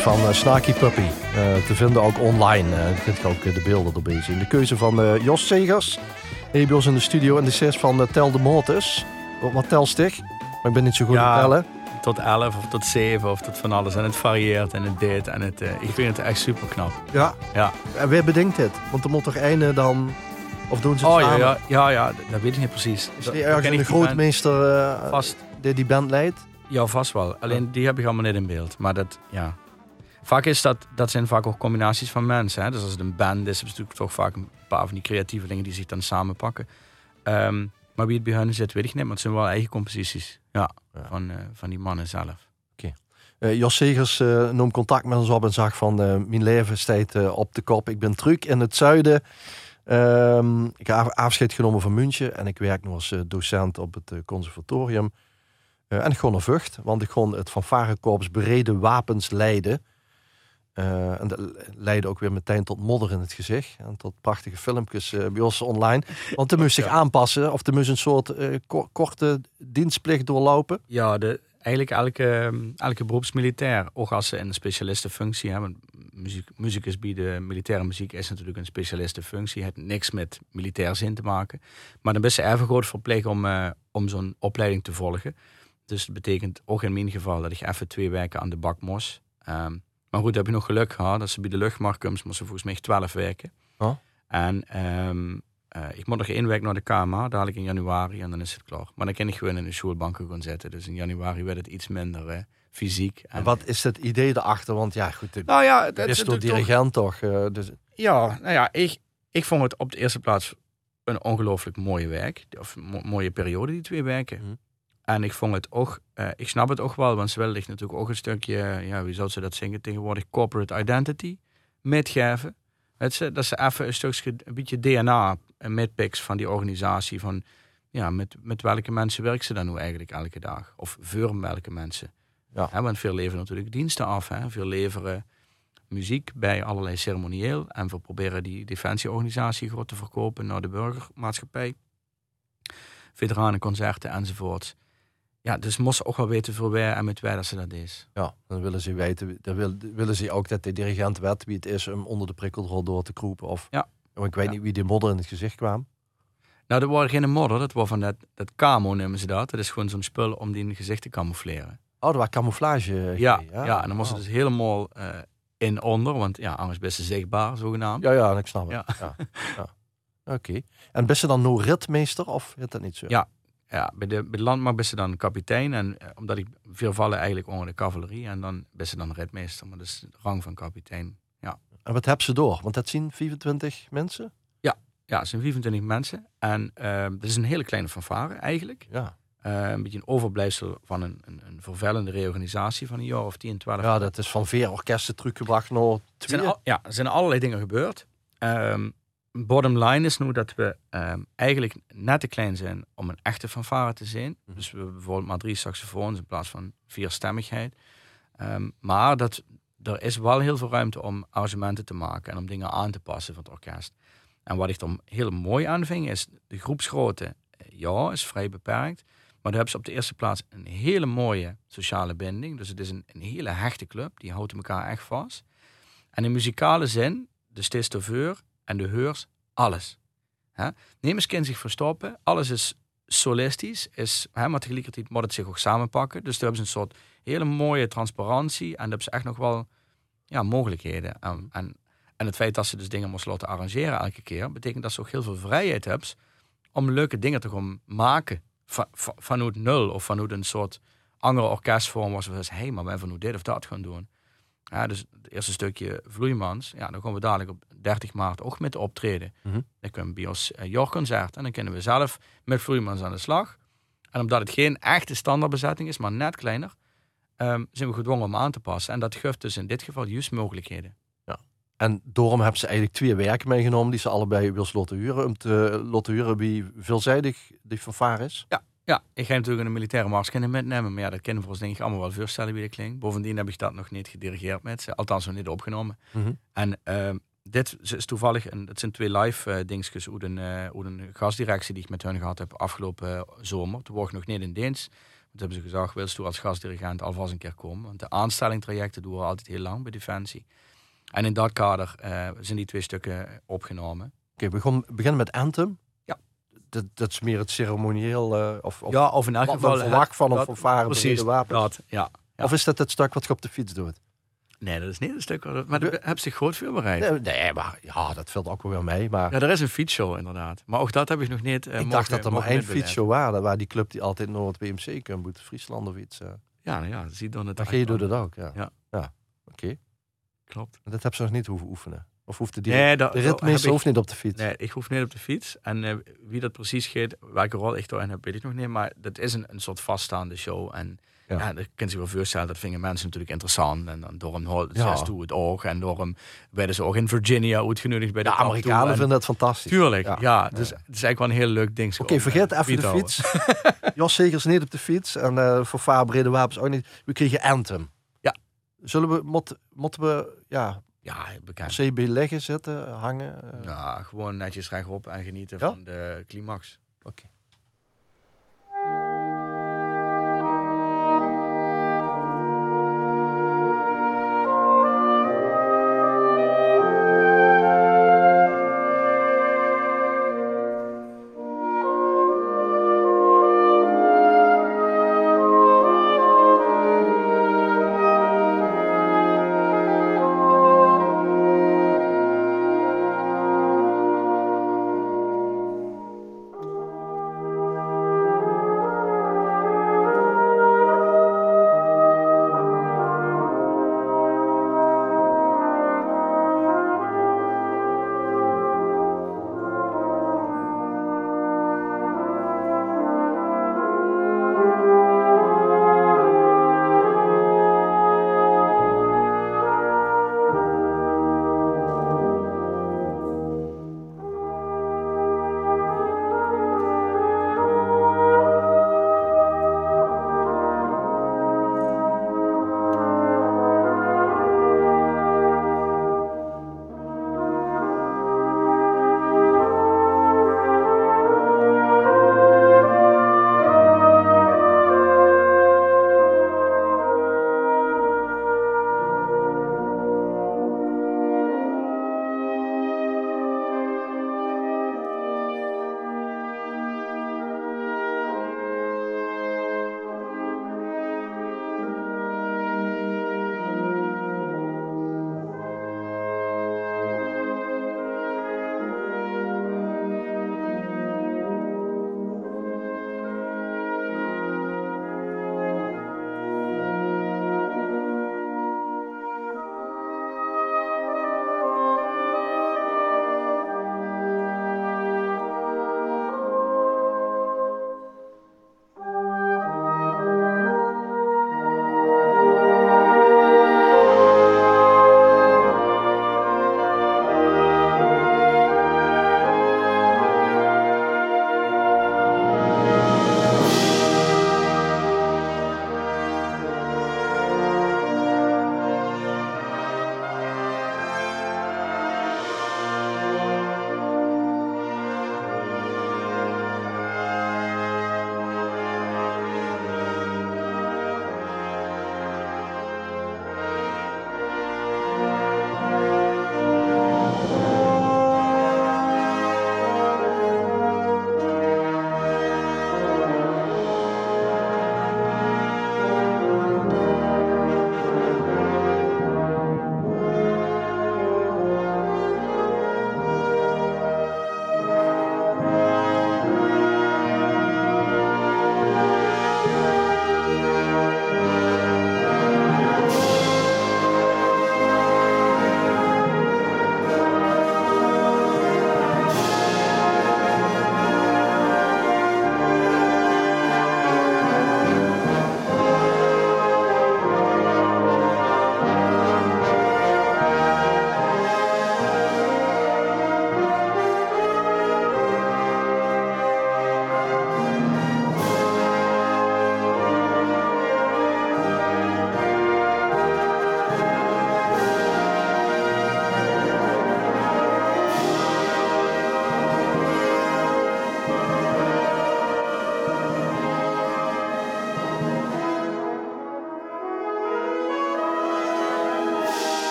Van uh, Snarky Puppy. Uh, te vinden ook online. Uh, je kunt ook de beelden erbij zien. De keuze van Jos Segers. Ebios in de studio. En de zes van Tel de Motors. Wat tel stig? Maar ik ben niet zo goed ja, in tellen. Tot 11 of tot 7 of tot van alles. En het varieert en het dit. En het, ik vind het echt super knap. Ja. ja. En wie bedenkt dit? Want er moet toch einde dan... Of doen ze het oh, samen? Ja, ja, ja, dat weet ik niet precies. Is die ergens een grootmeester vast. die die band leidt? Ja, vast wel. Alleen die heb ik allemaal niet in beeld. Maar dat, ja. Vaak is dat, dat zijn vaak ook combinaties van mensen. Hè? Dus als het een band is, is het natuurlijk toch vaak een paar van die creatieve dingen die zich dan samenpakken. Um, maar wie het bij hen zit, weet ik niet. Maar het zijn wel eigen composities. Ja, ja. Van, uh, van die mannen zelf. Oké. Okay. Uh, Jos Segers uh, nam contact met ons op en zag van mijn leven staat op de kop. Ik ben terug in het zuiden. Um, ik heb afscheid genomen van München en ik werk nu als docent op het conservatorium. en ik gewoon naar Vught, want ik gewoon het fanfarekorps bereden wapens leiden. Uh, en dat leidde ook weer meteen tot modder in het gezicht. En tot prachtige filmpjes uh, bij ons online. Want de moest zich aanpassen. Of de moest een soort uh, ko korte dienstplicht doorlopen. Ja, de, eigenlijk elke, elke beroepsmilitair. Ook als ze een specialistenfunctie hebben. Muziek, muzikus bieden, militaire muziek is natuurlijk een specialistenfunctie. Het heeft niks met militair zin te maken. Maar dan ben ze even groot verplicht om, om zo'n opleiding te volgen. Dus dat betekent ook in mijn geval dat ik even twee weken aan de bak moest. Um, maar goed, heb je nog geluk gehad dat ze bij de luchtmacht moesten volgens mij 12 weken. Oh. En um, uh, ik moet nog één week naar de KMA, dadelijk in januari en dan is het klaar. Maar dan kan ik gewoon in de schoolbanken gaan zitten. Dus in januari werd het iets minder uh, fysiek. En, en, wat is het idee erachter? Want ja, goed, de, nou ja, dat is door dirigent toch? Uh, dus... Ja, nou ja, ik, ik vond het op de eerste plaats een ongelooflijk mooie werk. Of mo mooie periode, die twee weken. Mm. En ik vond het ook, uh, ik snap het ook wel, want ze willen natuurlijk ook een stukje, ja, wie zou ze dat zingen tegenwoordig, corporate identity metgeven. Dat ze, dat ze even een stukje, een beetje DNA en metpics van die organisatie, van ja, met, met welke mensen werken ze dan nu eigenlijk elke dag? Of voor welke mensen? Ja. He, want veel leveren natuurlijk diensten af, hè? veel leveren muziek bij allerlei ceremonieel en we proberen die defensieorganisatie groot te verkopen naar de burgermaatschappij, veteranenconcerten enzovoort. Ja, dus moesten ook wel weten voor wij en met wij dat ze dat is. Ja, dan willen ze weten, dan wil, willen ze ook dat de dirigent weet wie het is om onder de prikkelrol door te kroepen. Of, ja. Want ik weet niet wie die modder in het gezicht kwam. Nou, dat was geen modder, dat was van dat, dat camo noemen ze dat. Dat is gewoon zo'n spul om die in het gezicht te camoufleren. Oh, dat was camouflage. Ja, ja, ja, en dan moesten oh. dus helemaal uh, in onder, want ja, anders best ze zichtbaar, zogenaamd. Ja, ja, ik snap het. Ja. ja. Oké. Okay. En best ze dan no ritmeester of is dat niet zo? Ja, ja, bij de, bij de landmacht ben ze dan kapitein. En eh, omdat ik veel vallen eigenlijk onder de cavalerie. En dan ben ze dan redmeester. Maar dat is de rang van kapitein. Ja. En wat hebben ze door? Want dat zien 24 mensen? Ja, ja het zijn 24 mensen. En uh, dat is een hele kleine fanfare eigenlijk. Ja. Eh, een beetje een overblijfsel van een, een, een vervuilende reorganisatie van een jaar of 10, 12. Ja, dat is van vier orkesten teruggebracht naar twee. zijn al- ja, er zijn allerlei dingen gebeurd. Ehm, bottom line is nu dat we ehm, eigenlijk net te klein zijn om een echte fanfare te zijn. Mhm. Dus we hebben bijvoorbeeld maar drie saxofoons in plaats van vierstemmigheid. Ehm, maar dat, er is wel heel veel ruimte om arrangementen te maken en om dingen aan te passen voor het orkest. En wat ik dan heel mooi aan vind, is de groepsgrootte. eh, Ja, is vrij beperkt. Maar dan hebben ze op de eerste plaats een hele mooie sociale binding. Dus het is een, een hele hechte club. Die houdt elkaar echt vast. En in muzikale zin, de stistoveur en de heurs, alles. Hè? Neem eens kind zich verstoppen. Alles is solistisch, is, hè, maar tegelijkertijd moet het zich ook samenpakken. Dus daar hebben ze een soort hele mooie transparantie. En daar hebben ze echt nog wel ja, mogelijkheden. En, en, en het feit dat ze dus dingen moesten laten arrangeren elke keer, betekent dat ze ook heel veel vrijheid hebben om leuke dingen te gaan maken. Van, van, vanuit nul of vanuit een soort andere orkestvorm dus, hé, hey, maar wij van hoe dit of dat gaan doen. Ja, dus het eerste stukje Vloeimans, ja, dan gaan we dadelijk op 30 maart ook met optreden. Mhm. Dan kunnen we bij ons uh, en dan kunnen we zelf met Vloeimans aan de slag. En omdat het geen echte standaardbezetting is, maar net kleiner, um, zijn we gedwongen om aan te passen. En dat geeft dus in dit geval juist mogelijkheden. En daarom hebben ze eigenlijk twee werken meegenomen die ze allebei wil laten huren. Om te laten huren wie veelzijdig die fanfare is. Ja, ja, ik ga natuurlijk een militaire mars kunnen metnemen. Maar ja, dat kunnen we ons denk ik allemaal wel voorstellen wie dat klinkt. Bovendien heb ik dat nog niet gedirigeerd met ze. Althans nog niet opgenomen. Mm -hmm. En uh, dit is toevallig, een, het zijn twee live uh, dingetjes hoe een, uh, een gastdirectie die ik met hun gehad heb afgelopen uh, zomer. Toen was nog niet in dienst. Toen hebben ze gezegd, wilst u als gastdirigent alvast een keer komen? Want de aanstellingtrajecten doen we altijd heel lang bij Defensie. En in dat kader uh, zijn die twee stukken opgenomen. Oké, okay, we beginnen met Anthem. Dat, dat is meer het ceremonieel. Uh, of, of, ja, of in elk geval. verwacht van een fanfare precies, wapens. Dat, ja, ja. Of is dat het stuk wat je op de fiets doet? Nee, dat is niet het stuk. Maar daar heb zich groot voorbereid. Nee, nee, maar ja, dat valt ook wel weer mee. Maar... Ja, er is een fietsshow inderdaad. Maar ook dat heb ik nog niet. Uh, ik dacht dat er maar één fietsshow was. Waar die club die altijd het WMC kan moet, Friesland of iets. Uh. Ja, nou ja, zie dan het. Maar je doet het ook, ja. Ja. ja. Oké. Okay. Klopt. Dat heb ze nog niet hoeven oefenen. Of hoeft de, die, nee, dat, de ritmeester hoeft niet op de fiets? Nee, ik hoef niet op de fiets. En uh, wie dat precies geeft, welke rol ik daarin heb, weet ik nog niet. Maar dat is een, een soort vaststaande show. En ja, ja dat kan je wel voorstellen. Dat vinden mensen natuurlijk interessant. En dan door hem hoort ja. toe het oog. En door hem werden ze ook in Virginia uitgenodigd bij de ja, Amerikanen vinden dat fantastisch. Tuurlijk, ja. ja dus het is eigenlijk wel een heel leuk ding. Oké, okay, vergeet even de fiets. Jos Segers niet op de fiets. En uh, voor Fabrede Wapens ook niet. We kregen Anthem. Ja. Zullen we, moeten we, ja... Ja, bekend. CB leggen, zitten, hangen? Uh... Ja, gewoon netjes rechtop en genieten ja? van de climax. Oké. Okay.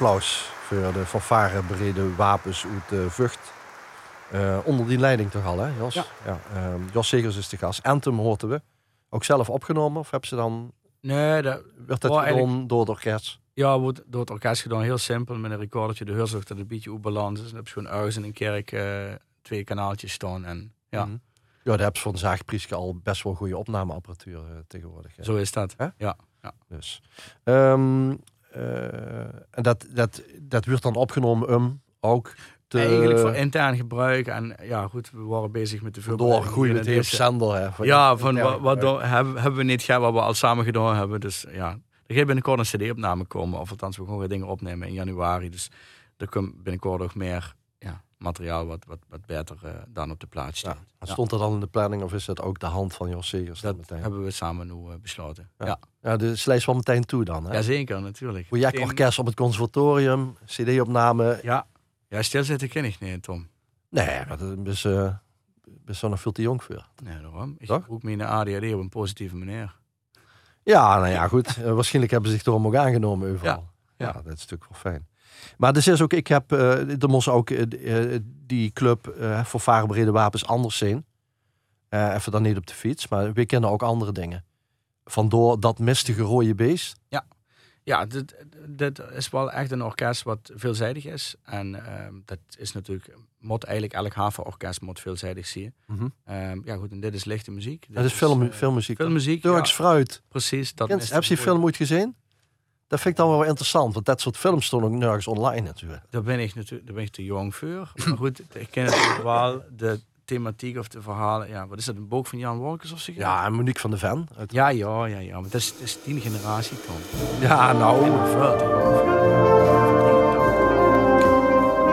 Applaus voor de fanfare bereden wapens uit de Vught. Eh, onder die leiding toch al, hè, Jos? Ja. ehm, Jos Segers is de gast. Anthem hoorden we. Ook zelf opgenomen? Of hebben ze dan... Nee, dat, Werd dat Oh, gedaan door het orkest? ja, wordt door het orkest gedaan. Heel simpel, met een recordertje. De hoor dat een beetje op balans is. Dan heb je gewoon ergens in een kerk eh, twee kanaaltjes staan. En ja, Mhm. Ja, daar hebben ze van Zaagprieske al best wel goede opnameapparatuur eh, tegenwoordig. hè. zo is dat. Hè? Ja. Dus. Ehm, eh, en dat, dat, dat werd dan opgenomen om ook te... Eigenlijk voor intern gebruik. En ja, goed, we waren bezig met de door voorbereiding groeien hier het in heel zender. Hè, voor Ja, van wat, hebben, hebben we niet gehad wat we al samen gedaan hebben. Dus ja, er gaat binnenkort een cd-opname komen. Of althans, we gaan weer dingen opnemen in januari. Dus er komt binnenkort ook meer materiaal wat, wat, wat beter eh, dan op de plaats staat. Ja, Stond dat dan in de planning of is dat ook de hand van Jos Segers? dat meteen? hebben we samen nu eh, besloten. Ja. Ja. Ja, de slijst wel meteen toe dan. Hè? Jazeker, natuurlijk. Projectorkest op het conservatorium, cd-opname. Ja. Ja, stilzitten ken ik niet, Tom. Nee, dat is, eh best wel nog veel te jong voor. Nee, daarom. Ik Toch? gebruik mijn ADHD op een positieve manier. Ja, nou ja, goed. Waarschijnlijk hebben ze zich erom ook aangenomen overal. Ja. dat is natuurlijk wel fijn. Maar dus is ook, ik heb, eh er moest ook eh, eh, die club eh voor varenbrede wapens anders zijn. Even dan niet op de fiets, maar we kennen ook andere dingen. Vandoor dat mistige rode beest. Ja, dit, dit is wel echt een orkest wat veelzijdig is. En ehm, dat is natuurlijk, moet eigenlijk elk havenorkest moet veelzijdig zien. Mhm. Ehm, ja goed, en dit is lichte muziek. Dit Dat is film, filmmuziek. filmmuziek, Turks ja, fruit. precies. Dat Kent, is heb je die film ooit gezien? Dat vind ik dan wel interessant, want dat soort films stonden ook nergens online natuurlijk. Daar ben ik natuurlijk daar ben ik te jong voor. Maar goed, ik ken natuurlijk wel de thematiek of de verhalen. Ja, wat is dat, een boek van Jan Wolkers of zo? Ja, en Monique van de Ven. uit- Ja, ja, ja, ja. Maar dat is, dat is tien generatie, Tom. Ja, nou. Veel te jong.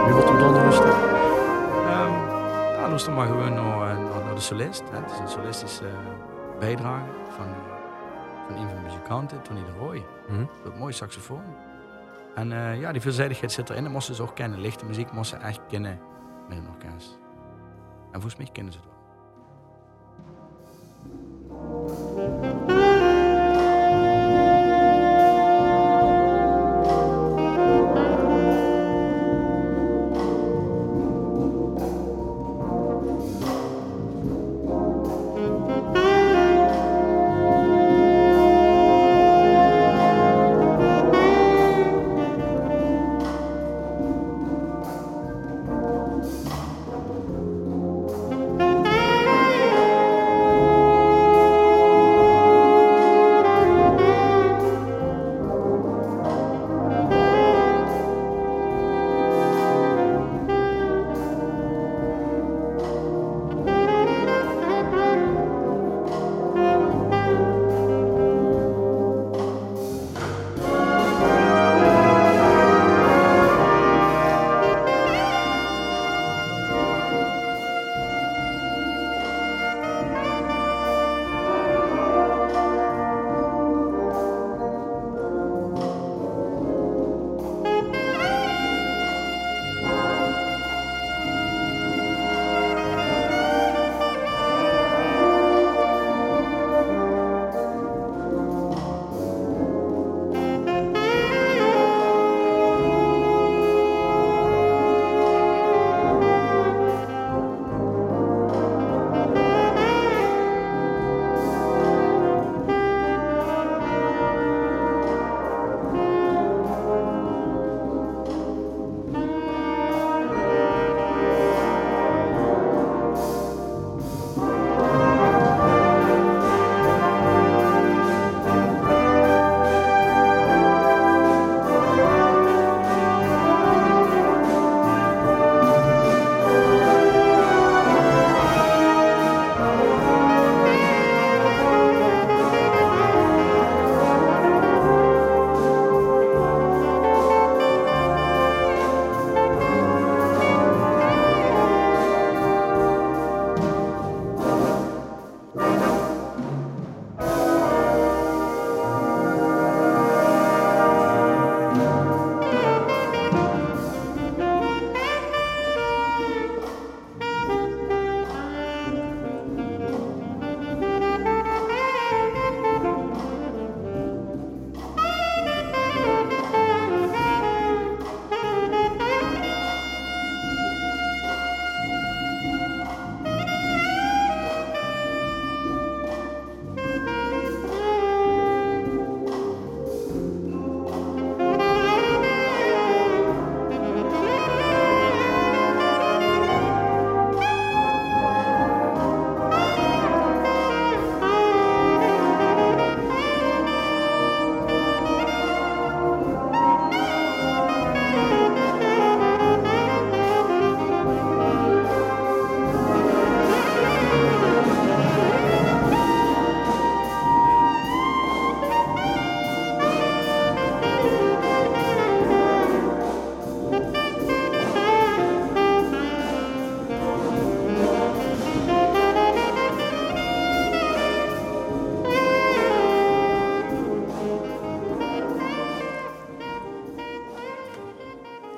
Nu wat we dan dat- Ehm, ja, luister maar gewoon naar, eh, naar, naar de solist. Hè. Het is een solistische eh, bijdrage van, eh, van een van de muzikanten, Tony de Roy. Mhm. Dat mooie saxofoon. En eh, ja, die veelzijdigheid zit erin. Dat moesten ze ook kennen. Lichte muziek moesten ze echt kennen met een orkest. En volgens mij kennen ze het wel.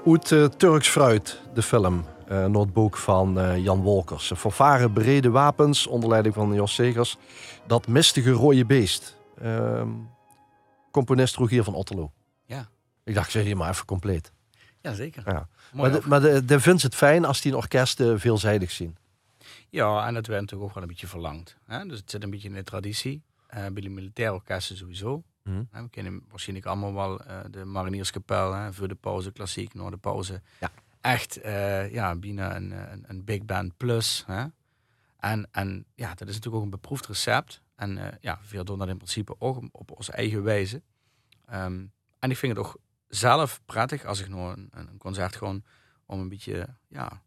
Oet uh, Turks Fruit, de film. Uh, notebook van uh, Jan Wolkers. Vervaren brede wapens onder leiding van Jos Segers. Dat mistige rode beest. Uh, componist Rogier van Otterlo. Ja. Ik dacht, zeg je maar even compleet. Ja, zeker. Ja. maar de, maar de, de vindt het fijn als die een orkest veelzijdig zien. Ja, en dat werd natuurlijk ook wel een beetje verlangd. Hè? Dus het zit een beetje in de traditie. Bij de militaire orkesten sowieso. Mm. We kennen waarschijnlijk allemaal wel uh, de Marinierskapel. Hè? Voor de pauze klassiek, na de pauze. Ja. Echt, uh, ja, bijna een, een, een, big band plus. Hè? En, en ja, dat is natuurlijk ook een beproefd recept. En uh, ja, veel doen dat in principe ook op onze eigen wijze. Um, en ik vind het ook zelf prettig als ik nog een, een concert gewoon om een beetje, ja,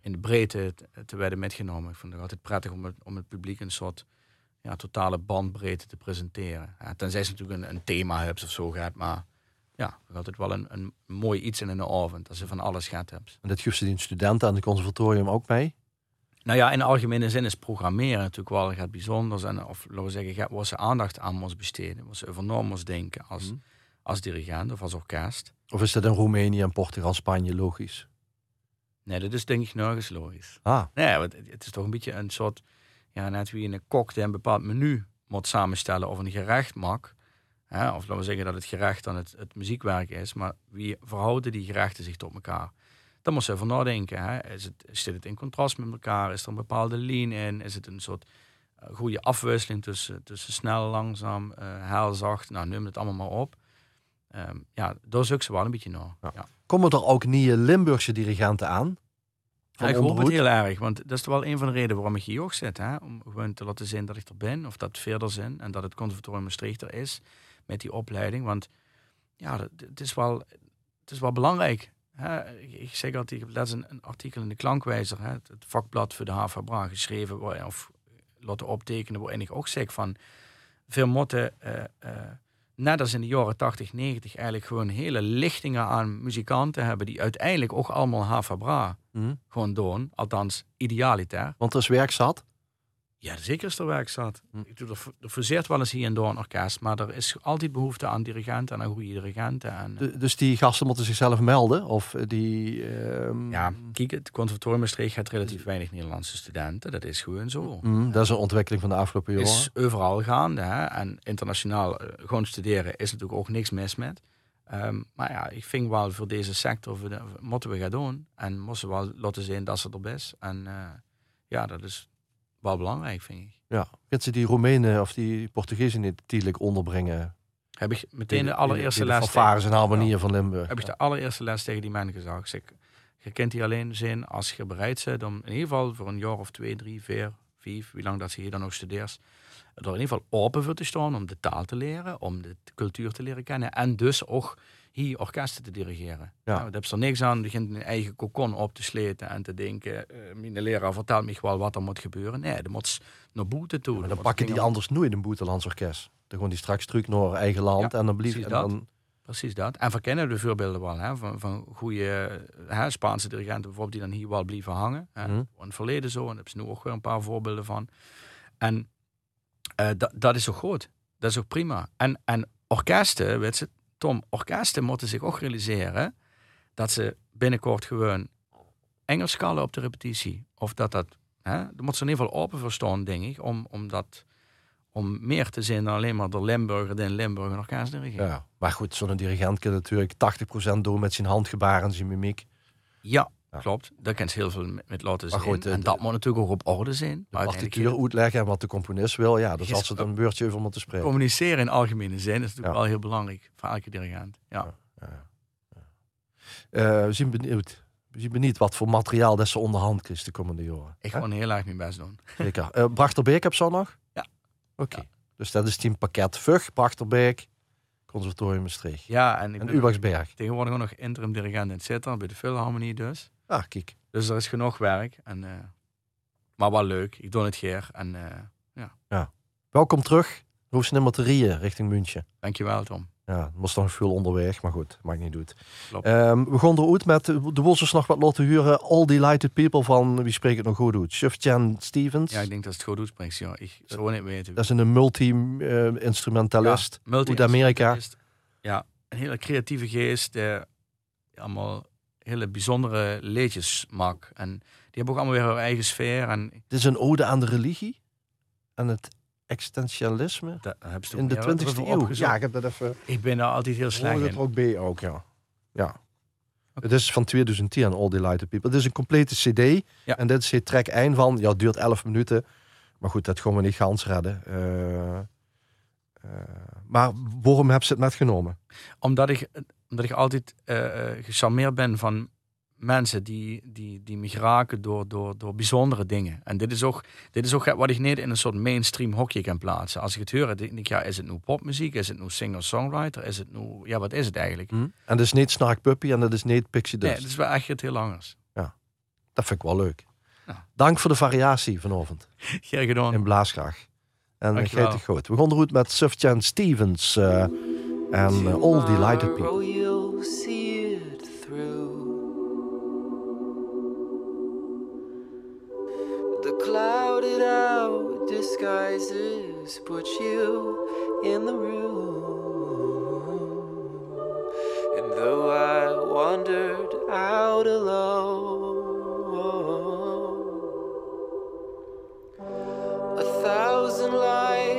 in de breedte te, te werden metgenomen. Ik vind het altijd prettig om het, om het publiek een soort ja, totale bandbreedte te presenteren. Ja, tenzij ze natuurlijk een, een thema hebt of zo gaat, maar ja, altijd wel een, een mooi iets in een avond als je van alles gaat hebt. En dat geeft ze die studenten aan het conservatorium ook mee? Nou ja, in de algemene zin is programmeren natuurlijk wel gaat bijzonders. En of laten we zeggen, waar ze aandacht aan moest besteden, wat ze over norm moest denken als, mm. als dirigent of als orkest. Of is dat in Roemenië en Portugal, Spanje logisch? Nee, dat is denk ik nergens logisch. Ah. Nee, want het is toch een beetje een soort, ja, net wie een kok die een bepaald menu moet samenstellen of een gerecht mag. Hè, of laten we zeggen dat het gerecht dan het, het muziekwerk is, maar wie verhouden die gerechten zich tot elkaar? Dan moet je even nadenken. Hè. Is het, zit het in contrast met elkaar? Is er een bepaalde lean in? Is het een soort uh, goede afwisseling tussen, tussen snel, langzaam, uh, heel zacht? Nou, noem het allemaal maar op. Um, ja, daar zoek ze wel een beetje naar. Ja. Ja. Komen er ook nieuwe Limburgse dirigenten aan? Ja, ik hoop het heel erg, want dat is wel een van de redenen waarom ik hier ook zit. Hè? Om gewoon te laten zien dat ik er ben, of dat het verder zin en dat het conservatorium Maastricht er is met die opleiding. Want ja, het is wel, het is wel belangrijk. Hè? Ik zeg altijd, ik heb laatst een, een artikel in de Klankwijzer, hè? het vakblad voor de HVBRA, geschreven of laten optekenen, waarin ik ook zeg van veel motten... Uh, uh, net als in de jaren 80, 90, eigenlijk gewoon hele lichtingen aan muzikanten hebben die uiteindelijk ook allemaal Havabra mm. gewoon doen. Althans, idealiter. Want er is werk zat? Ja, zeker is er werk zat. Mm. Ik doe er, er verzeert wel eens hier en door een orkest, maar er is altijd behoefte aan dirigenten en aan goede dirigenten. En, de, dus die gasten moeten zichzelf melden? Of die, uh... Ja, kijk, het conservatorium Maastricht gaat relatief weinig Nederlandse studenten. Dat is gewoon zo. Mm, dat is een ontwikkeling van de afgelopen jaren. is overal gaande. Hè? En internationaal uh, gewoon studeren is natuurlijk ook niks mis met. Um, maar ja, ik vind wel voor deze sector voor de, moeten we gaan doen. En moesten wel laten zien dat ze er best. En uh, ja, dat is wel belangrijk, vind ik. Ja, gaat ze die Roemenen of die Portugezen niet tijdelijk onderbrengen? Heb ik meteen de allereerste les. Fanfares en harmonieën van Limburg. Heb ik de allereerste les tegen die man gezegd. Ik, je kent die alleen zin als je bereid bent om in ieder geval voor een jaar of twee, drie, vier, vijf, wie lang dat ze hier dan nog studeert, er in ieder geval open voor te staan om de taal te leren, om de cultuur te leren kennen en dus ook hier orkesten te dirigeren. Ja. Nou, daar heb er niks aan, begint een eigen kokon op te sleten en te denken, uh, mijn leraar vertelt me wel wat er moet gebeuren. Nee, er moet naar boete toe. Ja, dan pakken die anders nooit een boetelands orkest. Dan gewoon die straks terug naar eigen land en dan blijft en dan... Precies dat. En verkennen de voorbeelden wel hè, van, van goede hè, Spaanse dirigenten bijvoorbeeld die dan hier wel blijven hangen. Hè. Mm. In het verleden zo, en daar hebben ze nu ook weer een paar voorbeelden van. En uh, dat is ook goed. Dat is ook prima. En, en orkesten, weet je, Tom, orkesten moeten zich ook realiseren dat ze binnenkort gewoon Engels kallen op de repetitie. Of dat dat, hè, dan moet ze in ieder geval open verstaan, denk ik, om, om dat om meer te zien dan alleen maar de Limburger die in Limburg een orkest dirigeren. Ja, maar goed, zo'n dirigent kan natuurlijk 80% doen met zijn handgebaren en zijn mimiek. Ja. Klopt. Daar kan ze heel veel met laten zien. Goed, en dat moet natuurlijk ook op orde zijn. De partituur uitleggen en wat de componist wil. Ja, dus als ze dan een beurtje over moeten spreken. Communiceren in algemene zin is natuurlijk wel heel belangrijk voor elke dirigent. Ja. ja, uh, we zien benieuwd. We zien benieuwd wat voor materiaal dat ze onderhand krijgt de komende jaren. Ik ga heel erg mijn best doen. Zeker. Uh, Brachterbeek heb zo nog? Ja. Oké. Dus dat is team pakket Vug, Brachterbeek, Conservatorium Maastricht. Ja, en, ik en. Tegenwoordig ook nog interim dirigent in Zitter, bij de Philharmonie dus. Ah, kijk. Dus er is genoeg werk. En, uh, maar wel leuk. Ik doe het geer. En, uh, ja. ja. Welkom terug. Hoef nummer te richting München. Dankjewel, Tom. Ja, was nog veel onderweg, maar goed, maakt niet uit. Um, we gaan eruit met, de Wolsers nog wat laten huren. All Delighted People van, wie spreekt het nog goed uit? Shufjan Stevens. Ja, ik denk dat het goed uitspreekt, ja. Ik zou niet weten. Dat is een multi-instrumentalist uh, multi uit Amerika. Ja, een hele creatieve geest, die allemaal hele bijzondere liedjes maakt. En die hebben ook allemaal weer hun eigen sfeer. En Dit is een ode aan de religie en het existentialisme dat in de ook 20e even eeuw. opgezocht. Ja, ik heb dat even. Ik ben daar altijd heel slecht in. het ook B ook, ja. Ja. Het is van 2010 All Delighted People. Het is een complete CD. Ja. En dit is het track 1 van. Ja, het duurt 11 minuten. Maar goed, dat gaan we niet gans redden. Eh, eh, maar waarom heb ze het net genomen? Omdat ik, omdat ik altijd eh eh, gecharmeerd ben van mensen die, die, die me raken door, door, door bijzondere dingen. En dit is, ook, dit is ook wat ik niet in een soort mainstream hokje kan plaatsen. Als ik het hoor, dan denk ik, ja, is het nu popmuziek? Is het nu singer-songwriter? Is het nu, ja, wat is het eigenlijk? En dat is niet Snark Puppy en dat is niet Pixie Nee, Dust. het is wel echt iets heel anders. Dat vind ik wel leuk. Ja. Dank voor de variatie vanavond Graag gedaan. in Blaasgraag. En Dankjewel. geet het goed. We gaan eruit met Sufjan Stevens eh, en eh, All Delighted People. Tomorrow you'll see it through. The clouded out disguises put you in the room. And though I wandered out alone, a thousand lights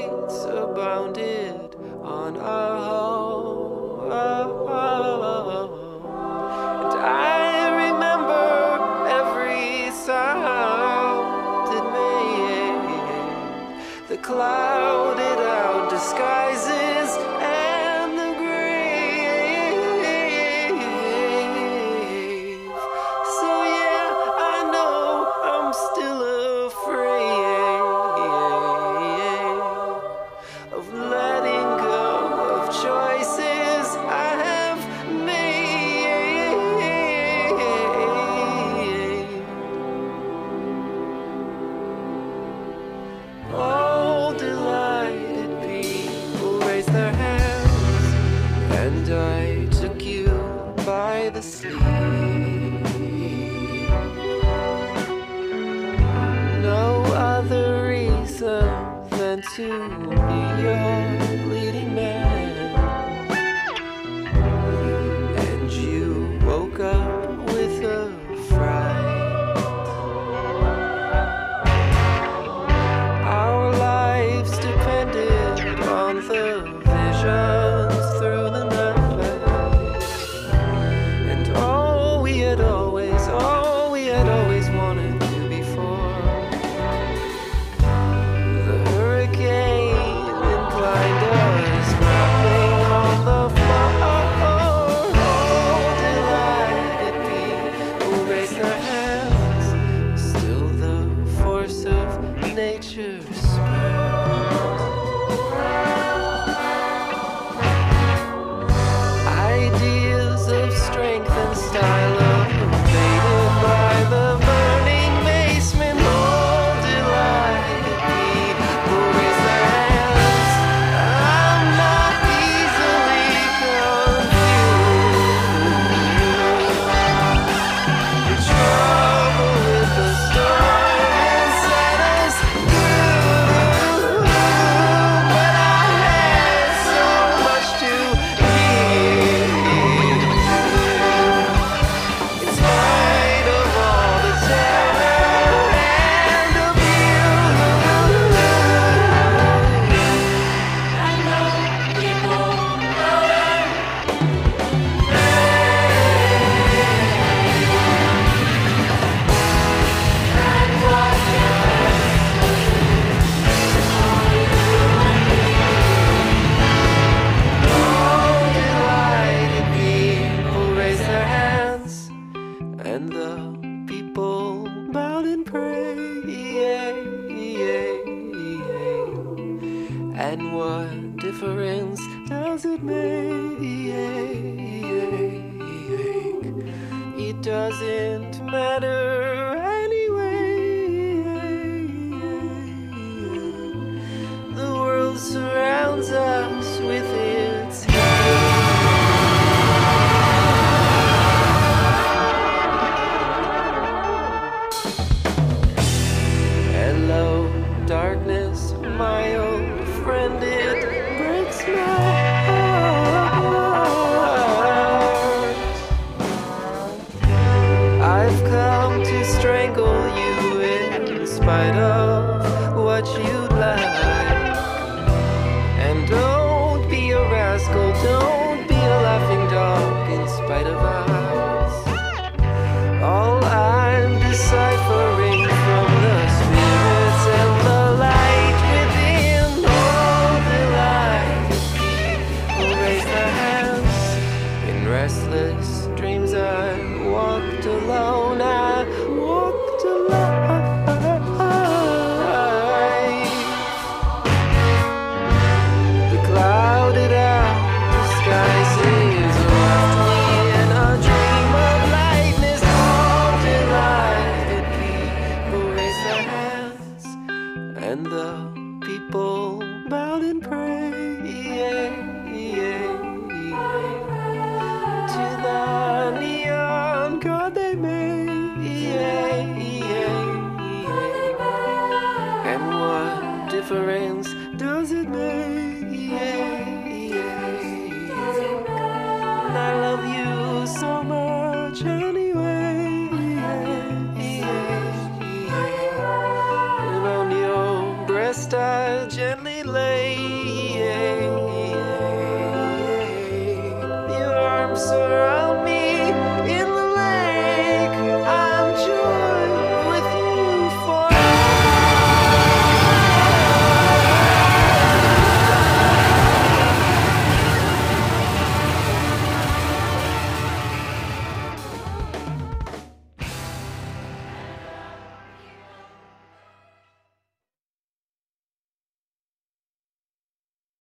Spider.